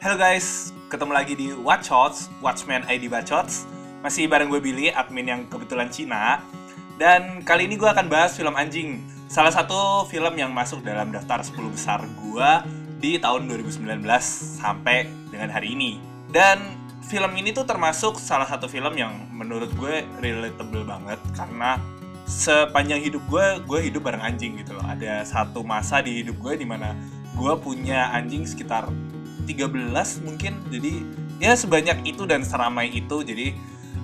Halo guys, ketemu lagi di Watch Shots, Watchman ID Bacots. Masih bareng gue Billy, admin yang kebetulan Cina. Dan kali ini gue akan bahas film Anjing. Salah satu film yang masuk dalam daftar 10 besar gue di tahun 2019 sampai dengan hari ini. Dan film ini tuh termasuk salah satu film yang menurut gue relatable banget karena sepanjang hidup gue, gue hidup bareng anjing gitu loh. Ada satu masa di hidup gue di mana gue punya anjing sekitar 13 mungkin. Jadi ya sebanyak itu dan seramai itu. Jadi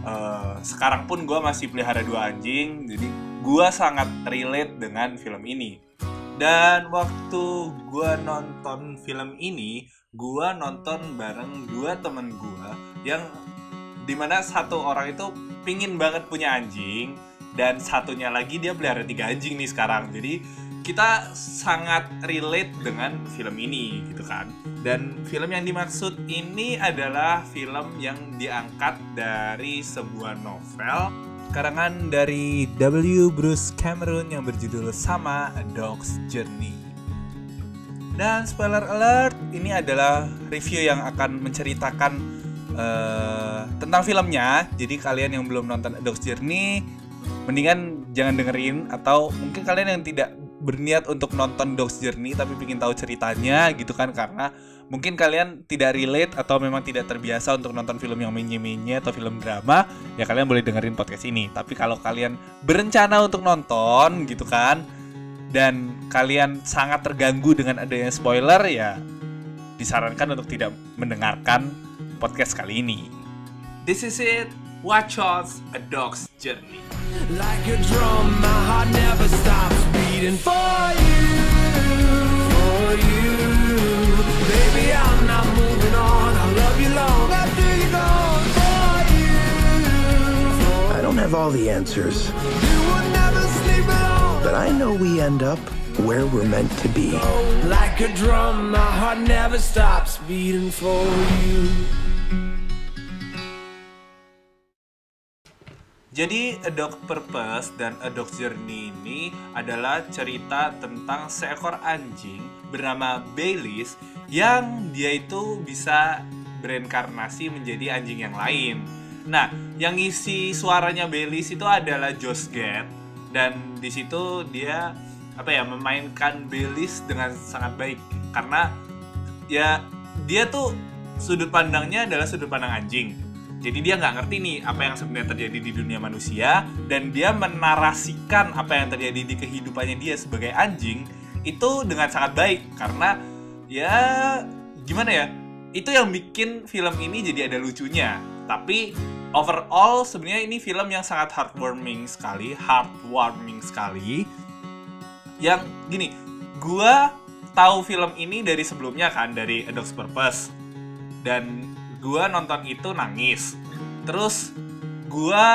uh, sekarang pun gue masih pelihara dua anjing. Jadi gue sangat relate dengan film ini. Dan waktu gue nonton film ini, gue nonton bareng dua temen gue yang di mana satu orang itu pingin banget punya anjing dan satunya lagi dia pelihara tiga anjing nih sekarang jadi kita sangat relate dengan film ini gitu kan dan film yang dimaksud ini adalah film yang diangkat dari sebuah novel karangan dari W. Bruce Cameron yang berjudul sama A Dog's Journey dan spoiler alert, ini adalah review yang akan menceritakan uh, tentang filmnya. Jadi kalian yang belum nonton A Dog's Journey, mendingan jangan dengerin atau mungkin kalian yang tidak berniat untuk nonton Dog's Journey tapi ingin tahu ceritanya gitu kan karena mungkin kalian tidak relate atau memang tidak terbiasa untuk nonton film yang menye-menye atau film drama ya kalian boleh dengerin podcast ini tapi kalau kalian berencana untuk nonton gitu kan dan kalian sangat terganggu dengan adanya spoiler ya disarankan untuk tidak mendengarkan podcast kali ini. This is it. Watch us a dog's journey. Like a drum, my heart never stops for you, for you. Baby, I'm not moving on. I love you long after you're gone. For you. I don't have all the answers. You will never sleep alone. But I know we end up where we're meant to be. Like a drum, my heart never stops beating for you. Jadi A Dog Purpose dan A Dog's Journey ini adalah cerita tentang seekor anjing bernama Baileys yang dia itu bisa bereinkarnasi menjadi anjing yang lain. Nah, yang isi suaranya Baileys itu adalah Josh Gad dan di situ dia apa ya memainkan Belis dengan sangat baik karena ya dia tuh sudut pandangnya adalah sudut pandang anjing jadi dia nggak ngerti nih apa yang sebenarnya terjadi di dunia manusia dan dia menarasikan apa yang terjadi di kehidupannya dia sebagai anjing itu dengan sangat baik. Karena ya gimana ya itu yang bikin film ini jadi ada lucunya. Tapi overall sebenarnya ini film yang sangat heartwarming sekali, heartwarming sekali. Yang gini, gue tahu film ini dari sebelumnya kan dari A Dog's Purpose. Dan gue nonton itu nangis. Terus gue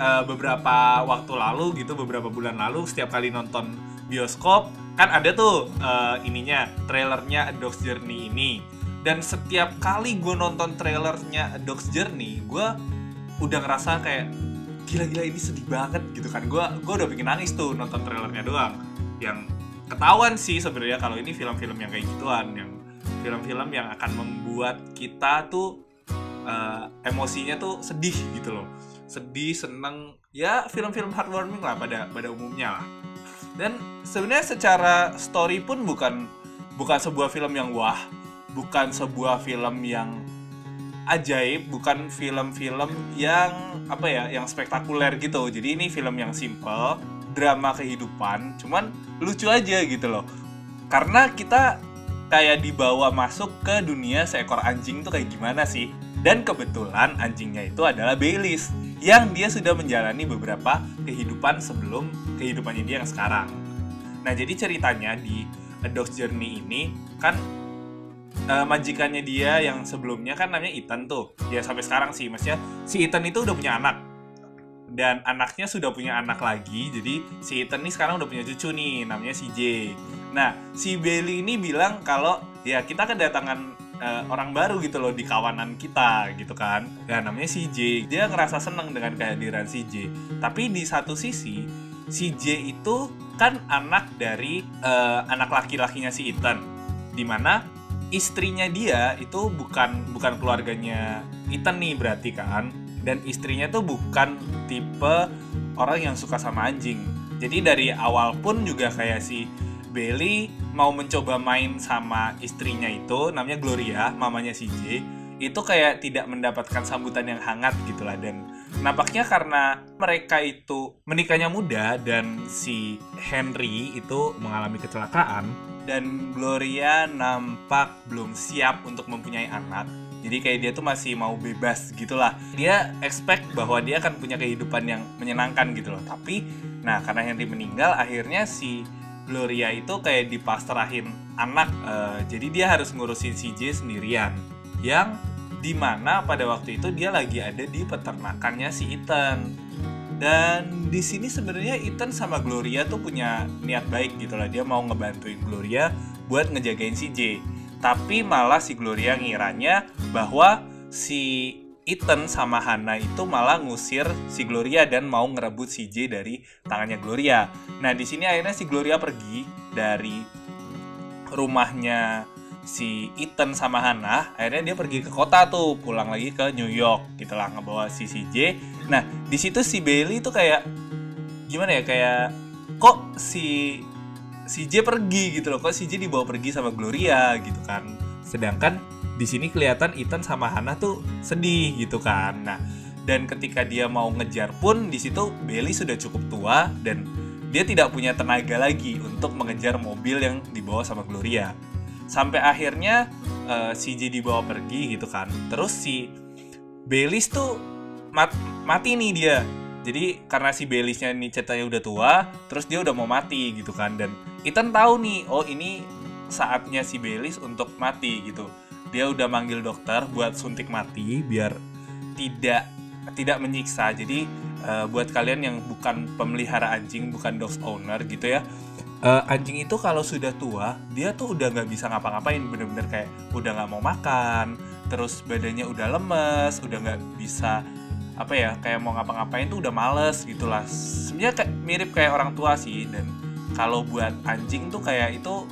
uh, beberapa waktu lalu gitu, beberapa bulan lalu setiap kali nonton bioskop kan ada tuh uh, ininya trailernya A Dog's Journey ini. Dan setiap kali gue nonton trailernya A Dog's Journey gue udah ngerasa kayak gila-gila ini sedih banget gitu kan. Gue gue udah bikin nangis tuh nonton trailernya doang. Yang ketahuan sih sebenarnya kalau ini film-film yang kayak gituan yang film-film yang akan membuat kita tuh uh, emosinya tuh sedih gitu loh. Sedih seneng ya film-film heartwarming lah pada pada umumnya lah. Dan sebenarnya secara story pun bukan bukan sebuah film yang wah bukan sebuah film yang ajaib bukan film-film yang apa ya yang spektakuler gitu. Jadi ini film yang simple drama kehidupan cuman lucu aja gitu loh. Karena kita kayak dibawa masuk ke dunia seekor anjing tuh kayak gimana sih? Dan kebetulan anjingnya itu adalah Baileys yang dia sudah menjalani beberapa kehidupan sebelum kehidupannya dia yang sekarang. Nah jadi ceritanya di A Dog's Journey ini kan uh, majikannya dia yang sebelumnya kan namanya Ethan tuh. Ya sampai sekarang sih maksudnya si Ethan itu udah punya anak. Dan anaknya sudah punya anak lagi jadi si Ethan ini sekarang udah punya cucu nih namanya si J nah si Bailey ini bilang kalau ya kita kedatangan uh, orang baru gitu loh di kawanan kita gitu kan. Ya namanya si J. Dia ngerasa seneng dengan kehadiran si J. Tapi di satu sisi si J itu kan anak dari uh, anak laki-lakinya si Ethan. Di mana istrinya dia itu bukan bukan keluarganya Ethan nih berarti kan. Dan istrinya tuh bukan tipe orang yang suka sama anjing. Jadi dari awal pun juga kayak si Bailey mau mencoba main sama istrinya itu namanya Gloria mamanya si J itu kayak tidak mendapatkan sambutan yang hangat gitulah. Dan nampaknya karena mereka itu menikahnya muda dan si Henry itu mengalami kecelakaan dan Gloria nampak belum siap untuk mempunyai anak. Jadi kayak dia tuh masih mau bebas gitulah. Dia expect bahwa dia akan punya kehidupan yang menyenangkan gitu loh tapi nah karena Henry meninggal akhirnya si Gloria itu kayak dipasrahin anak uh, jadi dia harus ngurusin si J sendirian yang di mana pada waktu itu dia lagi ada di peternakannya si Ethan. Dan di sini sebenarnya Ethan sama Gloria tuh punya niat baik gitu lah dia mau ngebantuin Gloria buat ngejagain si J. Tapi malah si Gloria ngiranya bahwa si Ethan sama Hana itu malah ngusir si Gloria dan mau ngerebut si J dari tangannya Gloria. Nah di sini akhirnya si Gloria pergi dari rumahnya si Ethan sama Hana akhirnya dia pergi ke kota tuh pulang lagi ke New York gitu lah ngebawa si CJ nah di situ si Bailey tuh kayak gimana ya kayak kok si si J pergi gitu loh. Kok si J dibawa pergi sama Gloria gitu kan. Sedangkan di sini kelihatan Ethan sama Hana tuh sedih gitu kan. Nah dan ketika dia mau ngejar pun di situ Bailey sudah cukup tua dan dia tidak punya tenaga lagi untuk mengejar mobil yang dibawa sama Gloria. Sampai akhirnya uh, si J dibawa pergi gitu kan. Terus si Belis tuh mat mati nih dia. Jadi karena si Belisnya nih ceritanya udah tua terus dia udah mau mati gitu kan. Dan Ethan tahu nih oh ini saatnya si Belis untuk mati gitu dia udah manggil dokter buat suntik mati biar tidak tidak menyiksa. Jadi uh, buat kalian yang bukan pemelihara anjing bukan dog owner gitu ya uh, anjing itu kalau sudah tua dia tuh udah nggak bisa ngapa-ngapain. Bener-bener kayak udah nggak mau makan terus badannya udah lemes udah nggak bisa apa ya kayak mau ngapa-ngapain tuh udah males gitulah. Sebenarnya kayak mirip kayak orang tua sih dan kalau buat anjing tuh kayak itu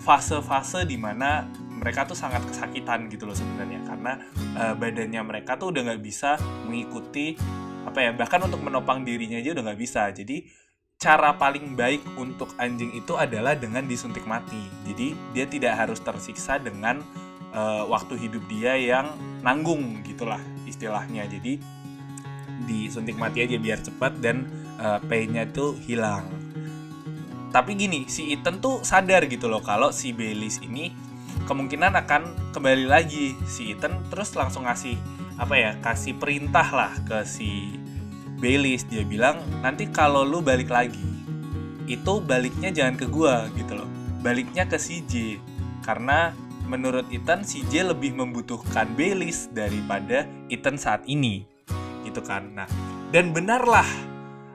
fase-fase di mana mereka tuh sangat kesakitan gitu loh sebenarnya karena uh, badannya mereka tuh udah nggak bisa mengikuti apa ya bahkan untuk menopang dirinya aja udah nggak bisa jadi cara paling baik untuk anjing itu adalah dengan disuntik mati. Jadi dia tidak harus tersiksa dengan uh, waktu hidup dia yang nanggung gitulah istilahnya. Jadi disuntik mati aja biar cepat dan uh, painnya tuh hilang. Tapi gini, si Ethan tuh sadar gitu loh kalau si Belis ini kemungkinan akan kembali lagi si Ethan terus langsung ngasih apa ya kasih perintah lah ke si Baileys dia bilang nanti kalau lu balik lagi itu baliknya jangan ke gua gitu loh. Baliknya ke CJ karena menurut Ethan CJ lebih membutuhkan Baileys daripada Ethan saat ini gitu kan. Nah dan benarlah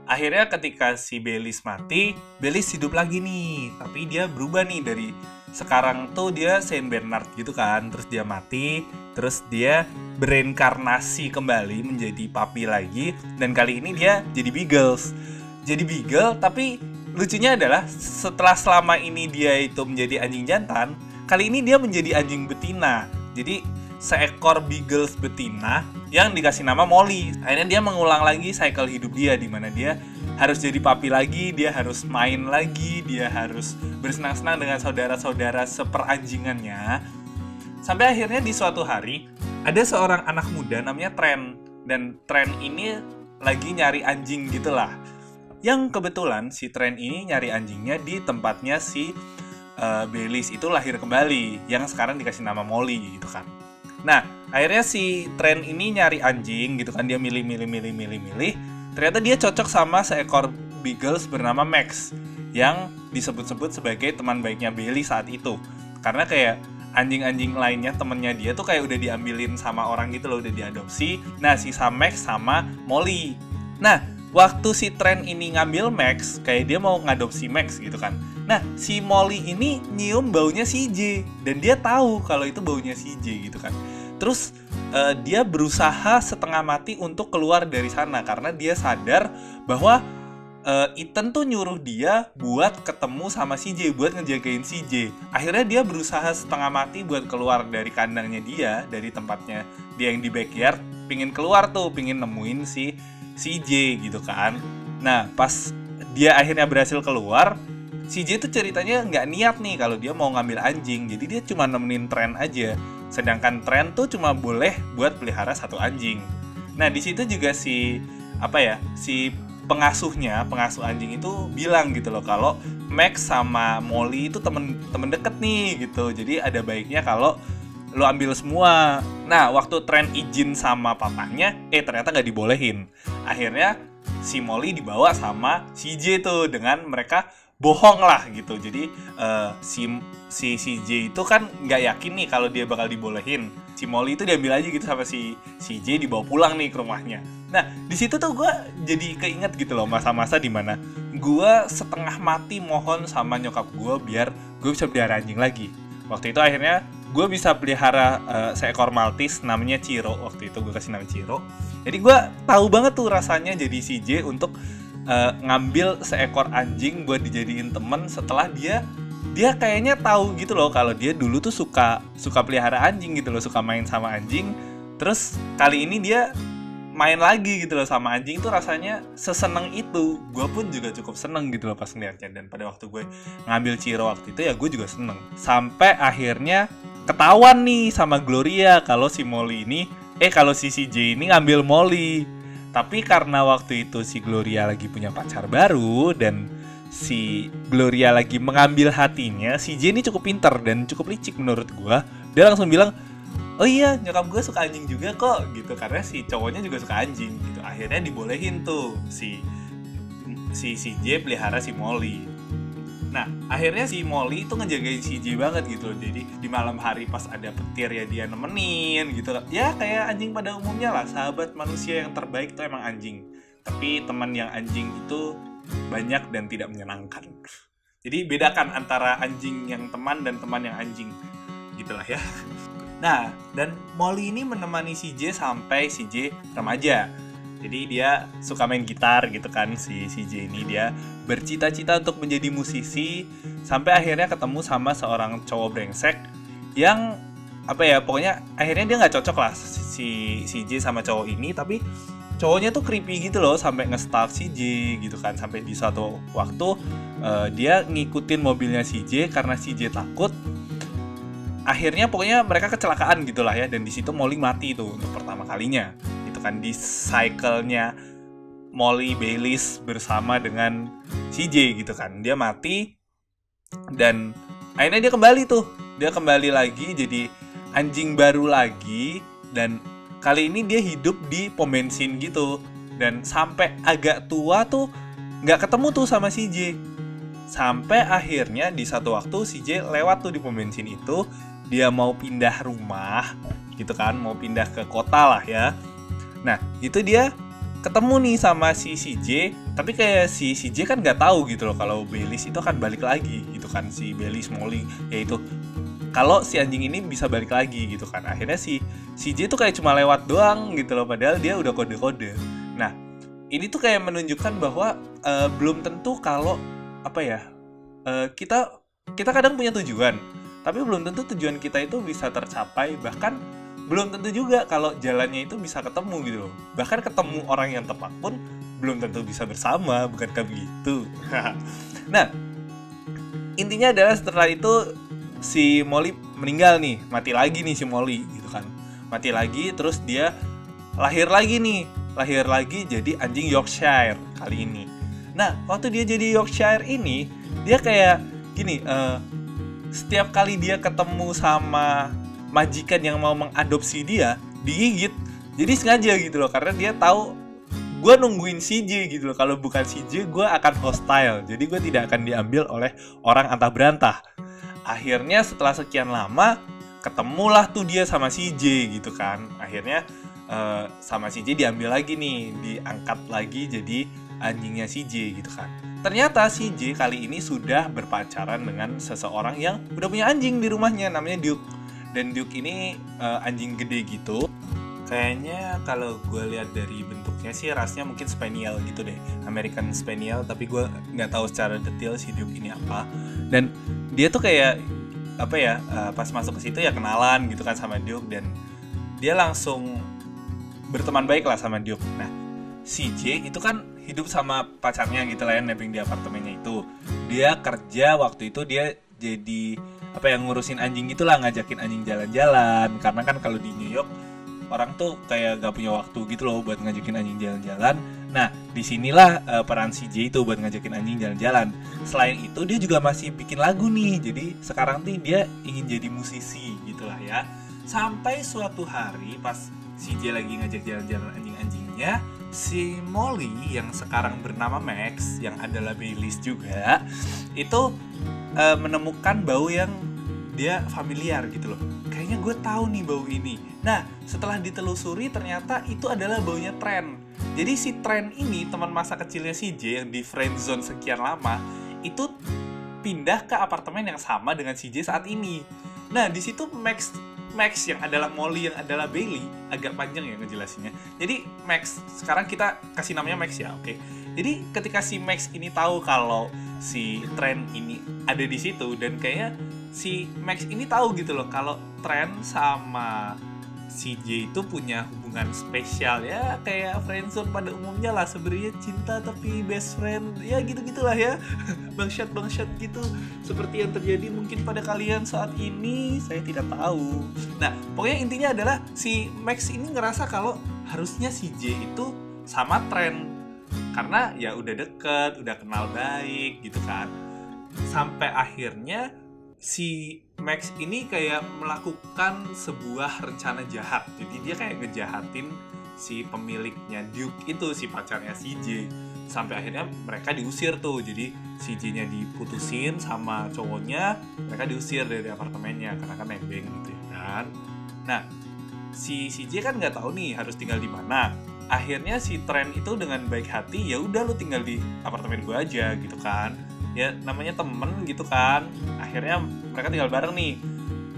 akhirnya ketika si Baileys mati Baileys hidup lagi nih. Tapi dia berubah nih dari sekarang tuh dia Saint Bernard gitu kan terus dia mati terus dia bereinkarnasi kembali menjadi papi lagi dan kali ini dia jadi Beagles. Jadi Beagle tapi lucunya adalah setelah selama ini dia itu menjadi anjing jantan kali ini dia menjadi anjing betina. Jadi seekor Beagles betina yang dikasih nama Molly. Akhirnya dia mengulang lagi cycle hidup dia di mana dia harus jadi papi lagi, dia harus main lagi, dia harus bersenang-senang dengan saudara-saudara seperanjingannya. Sampai akhirnya di suatu hari ada seorang anak muda namanya Tren dan Tren ini lagi nyari anjing gitulah. Yang kebetulan si Tren ini nyari anjingnya di tempatnya si uh, Belis itu lahir kembali yang sekarang dikasih nama Molly gitu kan. Nah, akhirnya si Tren ini nyari anjing gitu kan dia milih ternyata dia cocok sama seekor Beagles bernama Max yang disebut-sebut sebagai teman baiknya Bailey saat itu. Karena kayak anjing-anjing lainnya temennya dia tuh kayak udah diambilin sama orang gitu loh udah diadopsi. Nah si Max sama Molly. Nah waktu si Trent ini ngambil Max kayak dia mau ngadopsi Max gitu kan. Nah si Molly ini nyium baunya si J dan dia tahu kalau itu baunya si J gitu kan terus uh, dia berusaha setengah mati untuk keluar dari sana karena dia sadar bahwa uh, Ethan tuh nyuruh dia buat ketemu sama CJ buat ngejagain CJ. Akhirnya dia berusaha setengah mati buat keluar dari kandangnya dia, dari tempatnya dia yang di backyard, pingin keluar tuh, pingin nemuin si CJ gitu kan. Nah, pas dia akhirnya berhasil keluar, CJ tuh ceritanya nggak niat nih kalau dia mau ngambil anjing, jadi dia cuma nemenin tren aja. Sedangkan tren tuh cuma boleh buat pelihara satu anjing. Nah, di situ juga si apa ya, si pengasuhnya pengasuh anjing itu bilang gitu loh kalau Max sama Molly itu temen temen deket nih gitu. Jadi ada baiknya kalau lo ambil semua. Nah waktu tren izin sama papanya eh ternyata nggak dibolehin. Akhirnya si Molly dibawa sama si J tuh dengan mereka bohong lah gitu. Jadi uh, si si si J itu kan nggak yakin nih kalau dia bakal dibolehin. Si Molly itu diambil aja gitu sama si si J dibawa pulang nih ke rumahnya. Nah di situ tuh gue jadi keinget gitu loh masa-masa di mana gue setengah mati mohon sama nyokap gue biar gue bisa pelihara anjing lagi. Waktu itu akhirnya gue bisa pelihara uh, seekor Maltese namanya Ciro. Waktu itu gue kasih nama Ciro. Jadi gue tahu banget tuh rasanya jadi si J untuk uh, ngambil seekor anjing buat dijadiin temen setelah dia dia kayaknya tahu gitu loh kalau dia dulu tuh suka suka pelihara anjing gitu loh suka main sama anjing. Terus kali ini dia main lagi gitu loh sama anjing itu rasanya seseneng itu. Gue pun juga cukup seneng gitu loh pas ngeliatnya dan pada waktu gue ngambil Ciro waktu itu ya gue juga seneng. Sampai akhirnya ketahuan nih sama Gloria kalau si Molly ini eh kalau si CJ ini ngambil Molly tapi karena waktu itu si Gloria lagi punya pacar baru dan si Gloria lagi mengambil hatinya, si Jenny cukup pinter dan cukup licik menurut gue. Dia langsung bilang, oh iya nyokap gue suka anjing juga kok gitu karena si cowoknya juga suka anjing gitu. Akhirnya dibolehin tuh si si si J pelihara si Molly Nah, akhirnya si Molly itu ngejagain si J banget gitu loh. Jadi di malam hari pas ada petir ya dia nemenin gitu. Ya kayak anjing pada umumnya lah, sahabat manusia yang terbaik tuh emang anjing. Tapi teman yang anjing itu banyak dan tidak menyenangkan. Jadi bedakan antara anjing yang teman dan teman yang anjing. Gitulah ya. Nah, dan Molly ini menemani si J sampai si J remaja jadi dia suka main gitar gitu kan si si J ini. Dia bercita-cita untuk menjadi musisi sampai akhirnya ketemu sama seorang cowok brengsek yang apa ya pokoknya akhirnya dia nggak cocok lah si si J sama cowok ini. Tapi cowoknya tuh creepy gitu loh sampai nge-stalk si J gitu kan. Sampai di suatu waktu uh, dia ngikutin mobilnya si J karena si J takut. Akhirnya pokoknya mereka kecelakaan gitulah ya. Dan di situ Molly mati tuh untuk pertama kalinya kan di cycle-nya Molly Bayliss bersama dengan CJ gitu kan. Dia mati dan akhirnya dia kembali tuh. Dia kembali lagi jadi anjing baru lagi dan kali ini dia hidup di pom bensin gitu. Dan sampai agak tua tuh nggak ketemu tuh sama CJ sampai akhirnya di satu waktu CJ lewat tuh di pom bensin itu. Dia mau pindah rumah gitu kan mau pindah ke kota lah ya Nah, itu dia ketemu nih sama si CJ, tapi kayak si CJ kan nggak tahu gitu loh kalau Belis itu akan balik lagi gitu kan si Belis Molly yaitu kalau si anjing ini bisa balik lagi gitu kan. Akhirnya si CJ tuh kayak cuma lewat doang gitu loh padahal dia udah kode-kode. Nah, ini tuh kayak menunjukkan bahwa uh, belum tentu kalau apa ya uh, kita kita kadang punya tujuan, tapi belum tentu tujuan kita itu bisa tercapai bahkan belum tentu juga kalau jalannya itu bisa ketemu gitu loh. Bahkan ketemu orang yang tepat pun belum tentu bisa bersama, bukankah begitu? nah, intinya adalah setelah itu si Molly meninggal nih, mati lagi nih si Molly gitu kan. Mati lagi terus dia lahir lagi nih, lahir lagi jadi anjing Yorkshire kali ini. Nah, waktu dia jadi Yorkshire ini, dia kayak gini, uh, setiap kali dia ketemu sama majikan yang mau mengadopsi dia digigit. Jadi sengaja gitu loh karena dia tahu gue nungguin CJ gitu loh. Kalau bukan CJ gue akan hostile. Jadi gue tidak akan diambil oleh orang antah berantah. Akhirnya setelah sekian lama ketemulah tuh dia sama CJ gitu kan. Akhirnya uh, sama CJ diambil lagi nih diangkat lagi jadi anjingnya CJ gitu kan. Ternyata CJ kali ini sudah berpacaran dengan seseorang yang udah punya anjing di rumahnya namanya Duke dan Duke ini uh, anjing gede gitu. Kayaknya kalau gue lihat dari bentuknya sih rasnya mungkin spaniel gitu deh. American spaniel tapi gue nggak tahu secara detail si Duke ini apa. Dan dia tuh kayak apa ya uh, pas masuk ke situ ya kenalan gitu kan sama Duke dan dia langsung berteman baik lah sama Duke. Nah si J itu kan hidup sama pacarnya gitu lah ya di apartemennya itu. Dia kerja waktu itu dia jadi apa yang ngurusin anjing gitulah ngajakin anjing jalan-jalan karena kan kalau di New York orang tuh kayak gak punya waktu gitu loh buat ngajakin anjing jalan-jalan. Nah, di sinilah uh, peran si J itu buat ngajakin anjing jalan-jalan. Selain itu dia juga masih bikin lagu nih. Jadi sekarang nih dia ingin jadi musisi gitulah ya. Sampai suatu hari pas si J lagi ngajak jalan-jalan anjing-anjingnya, si Molly yang sekarang bernama Max yang adalah Baileys juga itu uh, menemukan bau yang dia familiar gitu loh kayaknya gue tahu nih bau ini. Nah, setelah ditelusuri ternyata itu adalah baunya tren. Jadi si tren ini teman masa kecilnya si J yang di friend zone sekian lama itu pindah ke apartemen yang sama dengan si J saat ini. Nah, di situ Max Max yang adalah Molly yang adalah Bailey agak panjang ya ngejelasinnya. Jadi Max sekarang kita kasih namanya Max ya, oke. Okay? Jadi ketika si Max ini tahu kalau si tren ini ada di situ dan kayaknya si Max ini tahu gitu loh kalau tren sama si J itu punya hubungan spesial. Ya kayak friendzone pada umumnya lah. Sebenarnya cinta tapi best friend. Ya gitu gitulah ya. Bangsat bangsat gitu. Seperti yang terjadi mungkin pada kalian saat ini. Saya tidak tahu. Nah pokoknya intinya adalah si Max ini ngerasa kalau harusnya si J itu sama tren karena ya udah deket udah kenal baik gitu kan sampai akhirnya si Max ini kayak melakukan sebuah rencana jahat. Jadi dia kayak ngejahatin si pemiliknya Duke itu si pacarnya CJ sampai akhirnya mereka diusir tuh. Jadi CJ-nya diputusin sama cowoknya, mereka diusir dari apartemennya karena kan nebeng gitu ya kan. Nah, si CJ kan nggak tahu nih harus tinggal di mana. Akhirnya si Trent itu dengan baik hati ya udah lu tinggal di apartemen gue aja gitu kan. Ya namanya temen gitu kan. Akhirnya mereka tinggal bareng nih.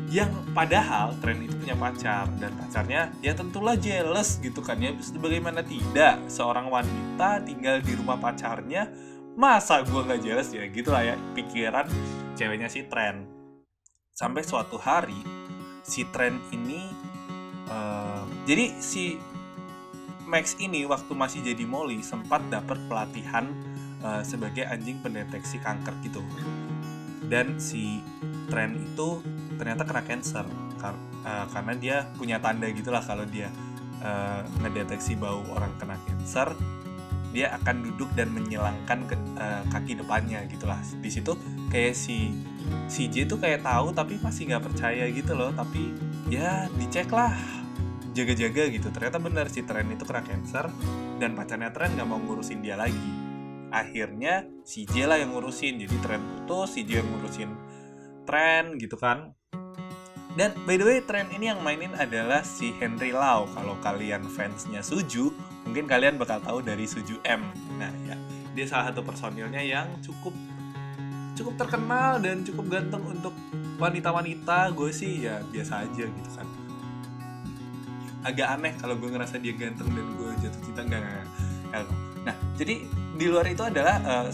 Yang padahal tren itu punya pacar dan pacarnya ya tentulah jealous gitu kan. Ya bagaimana tidak? Seorang wanita tinggal di rumah pacarnya masa gue nggak jealous? Ya gitu lah ya pikiran ceweknya si tren. Sampai suatu hari si tren ini uh, jadi si Max ini waktu masih jadi Molly sempat dapat pelatihan uh, sebagai anjing pendeteksi kanker gitu. Dan si tren itu ternyata kena cancer kar uh, karena dia punya tanda gitulah kalau dia uh, ngedeteksi bau orang kena cancer dia akan duduk dan menyilangkan ke, uh, kaki depannya gitulah. Di situ kayak si si tuh kayak tahu tapi masih nggak percaya gitu loh tapi ya dicek lah jaga-jaga gitu. Ternyata benar si tren itu kena cancer dan pacarnya tren nggak mau ngurusin dia lagi. Akhirnya si J lah yang ngurusin. Jadi tren putus si J yang ngurusin tren gitu kan. Dan by the way tren ini yang mainin adalah si Henry Lau. Kalau kalian fansnya Suju mungkin kalian bakal tahu dari Suju M. Nah ya. Dia salah satu personilnya yang cukup cukup terkenal dan cukup ganteng untuk wanita-wanita. Gue sih ya biasa aja gitu kan agak aneh kalau gue ngerasa dia ganteng dan gue jatuh cinta enggak, enggak. nah jadi di luar itu adalah uh,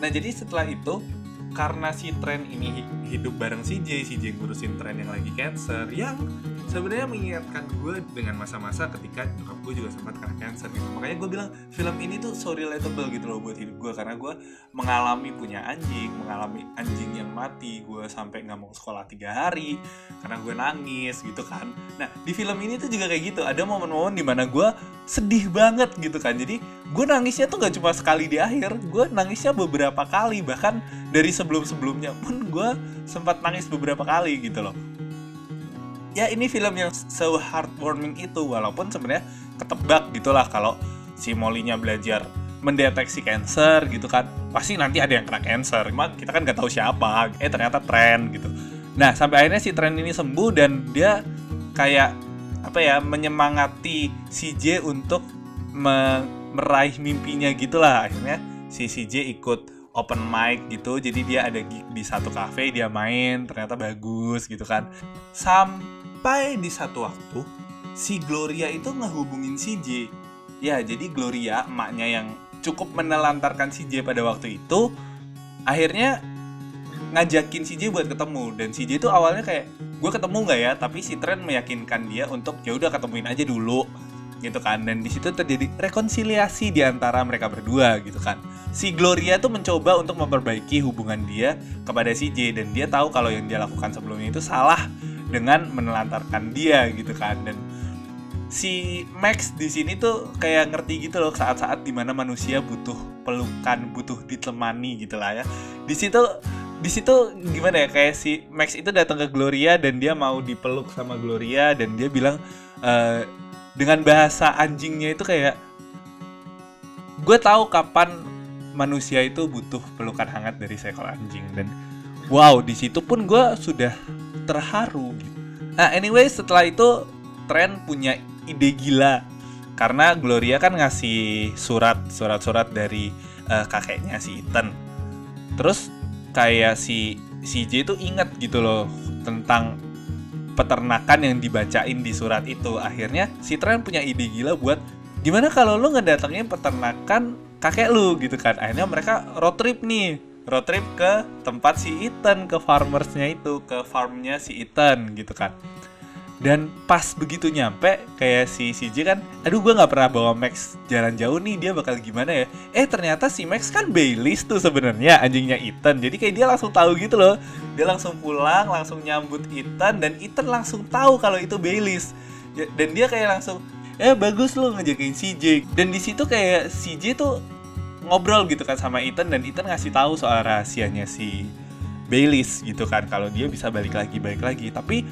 nah jadi setelah itu karena si tren ini hidup bareng si J, si J ngurusin tren yang lagi cancer yang sebenarnya mengingatkan gue dengan masa-masa ketika nyokap gue juga sempat kena cancer gitu. Makanya gue bilang film ini tuh so relatable gitu loh buat hidup gue. Karena gue mengalami punya anjing mengalami anjing yang mati gue sampai nggak mau sekolah tiga hari karena gue nangis gitu kan. Nah di film ini tuh juga kayak gitu. Ada momen-momen di mana gue sedih banget gitu kan. Jadi gue nangisnya tuh gak cuma sekali di akhir gue nangisnya beberapa kali. Bahkan dari sebelum-sebelumnya pun gue sempat nangis beberapa kali gitu loh ya ini film yang so heartwarming itu walaupun sebenarnya ketebak gitulah kalau si Molly-nya belajar mendeteksi cancer gitu kan. Pasti nanti ada yang kena cancer cuma kita kan nggak tahu siapa eh ternyata tren gitu. Nah sampai akhirnya si tren ini sembuh dan dia kayak apa ya menyemangati si J untuk me meraih mimpinya gitulah. Akhirnya si CJ ikut open mic gitu jadi dia ada gig di satu cafe dia main ternyata bagus gitu kan. Sampai di satu waktu si Gloria itu ngehubungin si J. Ya jadi Gloria emaknya yang cukup menelantarkan si J pada waktu itu akhirnya ngajakin si J buat ketemu. Dan si J itu awalnya kayak gue ketemu nggak ya? Tapi si Trent meyakinkan dia untuk ya udah ketemuin aja dulu gitu kan. Dan di situ terjadi rekonsiliasi di antara mereka berdua gitu kan. Si Gloria tuh mencoba untuk memperbaiki hubungan dia kepada si J dan dia tahu kalau yang dia lakukan sebelumnya itu salah dengan menelantarkan dia gitu kan. Dan si Max di sini tuh kayak ngerti gitu loh saat-saat di mana manusia butuh pelukan butuh ditemani gitu lah ya. Di situ di situ gimana ya kayak si Max itu datang ke Gloria dan dia mau dipeluk sama Gloria dan dia bilang e, dengan bahasa anjingnya itu kayak gue tahu kapan manusia itu butuh pelukan hangat dari seekor anjing. Dan wow di situ pun gue sudah terharu. Nah anyway setelah itu Trent punya ide gila karena Gloria kan ngasih surat surat-surat dari uh, kakeknya si Ethan. Terus kayak si si J itu inget gitu loh tentang peternakan yang dibacain di surat itu. Akhirnya si Trent punya ide gila buat gimana kalau lu ngedatengin peternakan kakek lu gitu kan. Akhirnya mereka road trip nih. Road trip ke tempat si Ethan, ke farmersnya itu, ke farmnya si Ethan gitu kan. Dan pas begitu nyampe kayak si CJ kan aduh gue nggak pernah bawa Max jalan jauh nih dia bakal gimana ya? Eh ternyata si Max kan Baileys tuh sebenarnya anjingnya Ethan. Jadi kayak dia langsung tahu gitu loh. Dia langsung pulang langsung nyambut Ethan dan Ethan langsung tahu kalau itu Baileys. Ya, dan dia kayak langsung eh bagus lo ngejagain CJ dan di situ kayak CJ tuh ngobrol gitu kan sama Ethan dan Ethan ngasih tahu soal rahasianya si Baileys gitu kan kalau dia bisa balik lagi balik lagi. Tapi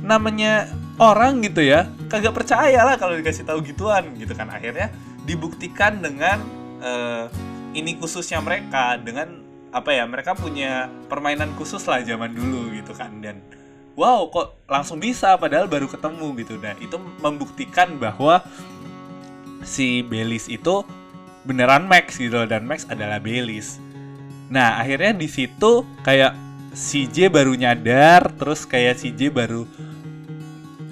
namanya orang gitu ya kagak percaya lah kalau dikasih tahu gituan gitu kan. Akhirnya dibuktikan dengan uh, ini khususnya mereka dengan apa ya mereka punya permainan khusus lah zaman dulu gitu kan. Dan wow kok langsung bisa padahal baru ketemu gitu. Nah itu membuktikan bahwa si Belis itu beneran Max gitu dan Max adalah Belis nah akhirnya di situ kayak si J baru nyadar terus kayak si J baru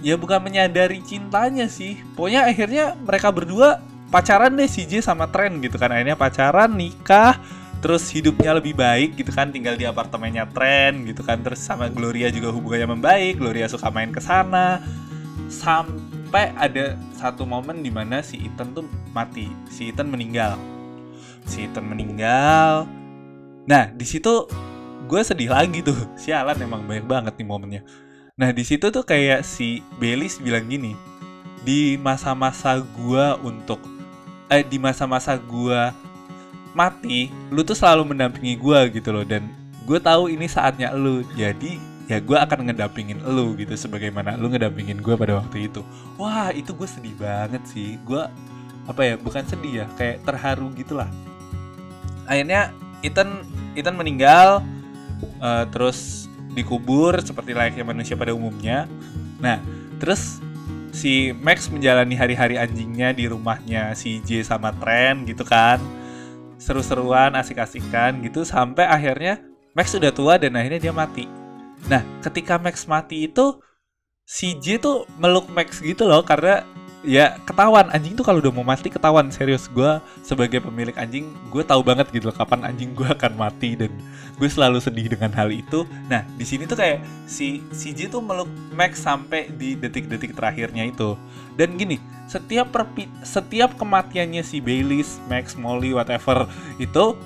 ya bukan menyadari cintanya sih. Pokoknya akhirnya mereka berdua pacaran deh si J sama Tren gitu kan. Akhirnya pacaran nikah terus hidupnya lebih baik gitu kan. Tinggal di apartemennya Tren gitu kan. Terus sama Gloria juga hubungannya membaik Gloria suka main ke sana. Sampai ada satu momen di mana si Ethan tuh mati. Si Ethan meninggal. Si Ethan meninggal. Nah di situ gue sedih lagi tuh. Sialan emang banyak banget nih momennya. Nah di situ tuh kayak si Belis bilang gini, di masa-masa gua untuk eh di masa-masa gua mati, lu tuh selalu mendampingi gua gitu loh dan gue tahu ini saatnya lu. Jadi ya gue akan ngedampingin lu gitu sebagaimana lu ngedampingin gue pada waktu itu. Wah itu gue sedih banget sih. Gue apa ya bukan sedih ya kayak terharu gitulah. Akhirnya Ethan Ethan meninggal uh, terus dikubur seperti layaknya manusia pada umumnya. Nah, terus si Max menjalani hari-hari anjingnya di rumahnya si J sama Tren gitu kan. Seru-seruan, asik-asikan gitu sampai akhirnya Max sudah tua dan akhirnya dia mati. Nah, ketika Max mati itu si J tuh meluk Max gitu loh karena ya ketahuan anjing tuh kalau udah mau mati ketahuan serius. Gue sebagai pemilik anjing gue tahu banget gitu loh kapan anjing gue akan mati dan gue selalu sedih dengan hal itu. Nah di sini tuh kayak si si J tuh meluk Max sampai di detik-detik terakhirnya itu. Dan gini setiap perpi setiap kematiannya si Baileys Max Molly whatever itu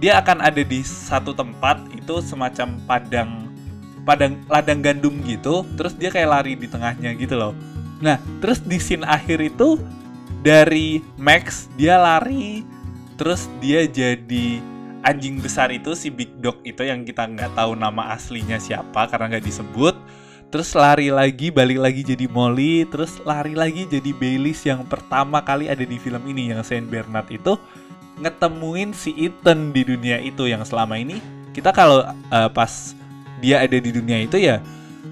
dia akan ada di satu tempat itu semacam padang padang ladang gandum gitu terus dia kayak lari di tengahnya gitu loh. Nah, terus di scene akhir itu dari Max dia lari, terus dia jadi anjing besar itu si Big Dog itu yang kita nggak tahu nama aslinya siapa karena nggak disebut. Terus lari lagi, balik lagi jadi Molly, terus lari lagi jadi Baileys yang pertama kali ada di film ini yang Saint Bernard itu. Ngetemuin si Ethan di dunia itu yang selama ini. Kita kalau uh, pas dia ada di dunia itu ya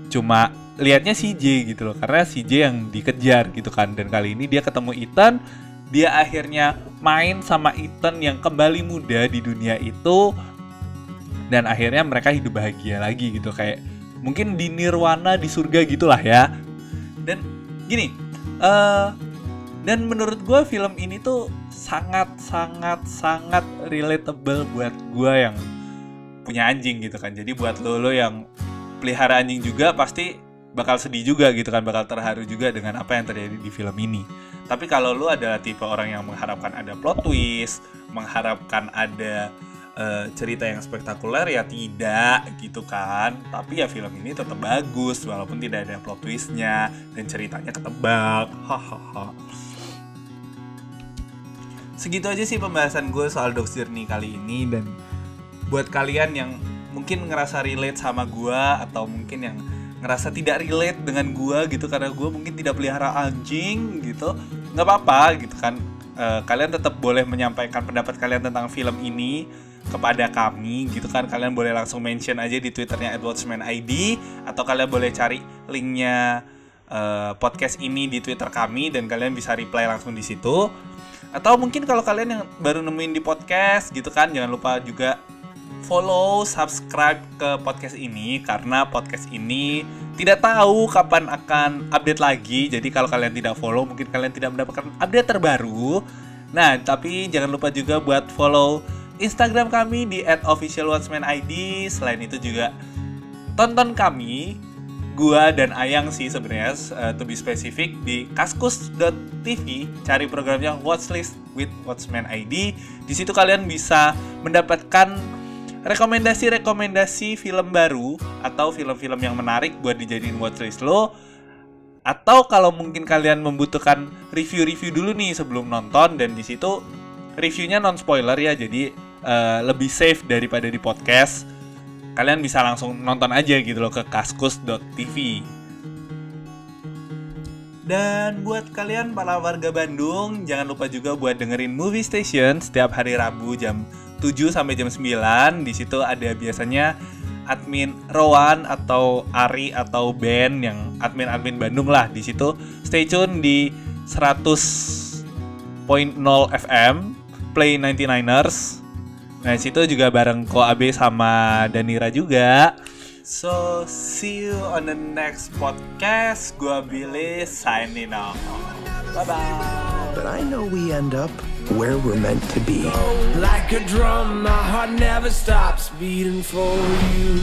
cuma lihatnya si J gitu loh. Karena si J yang dikejar gitu kan. Dan kali ini dia ketemu Ethan dia akhirnya main sama Ethan yang kembali muda di dunia itu. Dan akhirnya mereka hidup bahagia lagi gitu. Kayak mungkin di nirwana di surga gitulah ya. Dan gini uh, dan menurut gue film ini tuh sangat sangat sangat relatable buat gue yang punya anjing gitu kan. Jadi buat lo lo yang pelihara anjing juga pasti bakal sedih juga gitu kan bakal terharu juga dengan apa yang terjadi di film ini. Tapi kalau lo adalah tipe orang yang mengharapkan ada plot twist mengharapkan ada uh, cerita yang spektakuler ya tidak gitu kan. Tapi ya film ini tetap bagus walaupun tidak ada plot twistnya dan ceritanya ketebak. Hahaha segitu aja sih pembahasan gue soal Dog Journey kali ini dan buat kalian yang mungkin ngerasa relate sama gue atau mungkin yang ngerasa tidak relate dengan gue gitu karena gue mungkin tidak pelihara anjing gitu nggak apa-apa gitu kan. Uh, kalian tetap boleh menyampaikan pendapat kalian tentang film ini kepada kami gitu kan. Kalian boleh langsung mention aja di twitternya @watchmanid atau kalian boleh cari linknya uh, podcast ini di twitter kami dan kalian bisa reply langsung di situ. Atau mungkin kalau kalian yang baru nemuin di podcast gitu kan jangan lupa juga follow subscribe ke podcast ini karena podcast ini tidak tahu kapan akan update lagi jadi kalau kalian tidak follow mungkin kalian tidak mendapatkan update terbaru nah tapi jangan lupa juga buat follow Instagram kami di @officialwatchmanid. Selain itu juga tonton kami gua dan Ayang sih sebenarnya uh, to be specific di kaskus.tv cari programnya Watchlist with Watchman ID. Di situ kalian bisa mendapatkan rekomendasi-rekomendasi film baru atau film-film yang menarik buat dijadiin watchlist lo. Atau kalau mungkin kalian membutuhkan review-review dulu nih sebelum nonton dan di situ reviewnya non spoiler ya jadi uh, lebih safe daripada di podcast kalian bisa langsung nonton aja gitu loh ke kaskus.tv dan buat kalian para warga Bandung, jangan lupa juga buat dengerin Movie Station setiap hari Rabu jam 7 sampai jam 9. Di situ ada biasanya admin Rowan atau Ari atau Ben yang admin-admin Bandung lah di situ. Stay tune di 100.0 FM Play 99ers. Nah, situ juga bareng Ko Abe sama Danira juga. So, see you on the next podcast. Gua Billy signing off. Bye-bye. But I know we end up where we're meant to be. Like a drum, my heart never stops beating for you.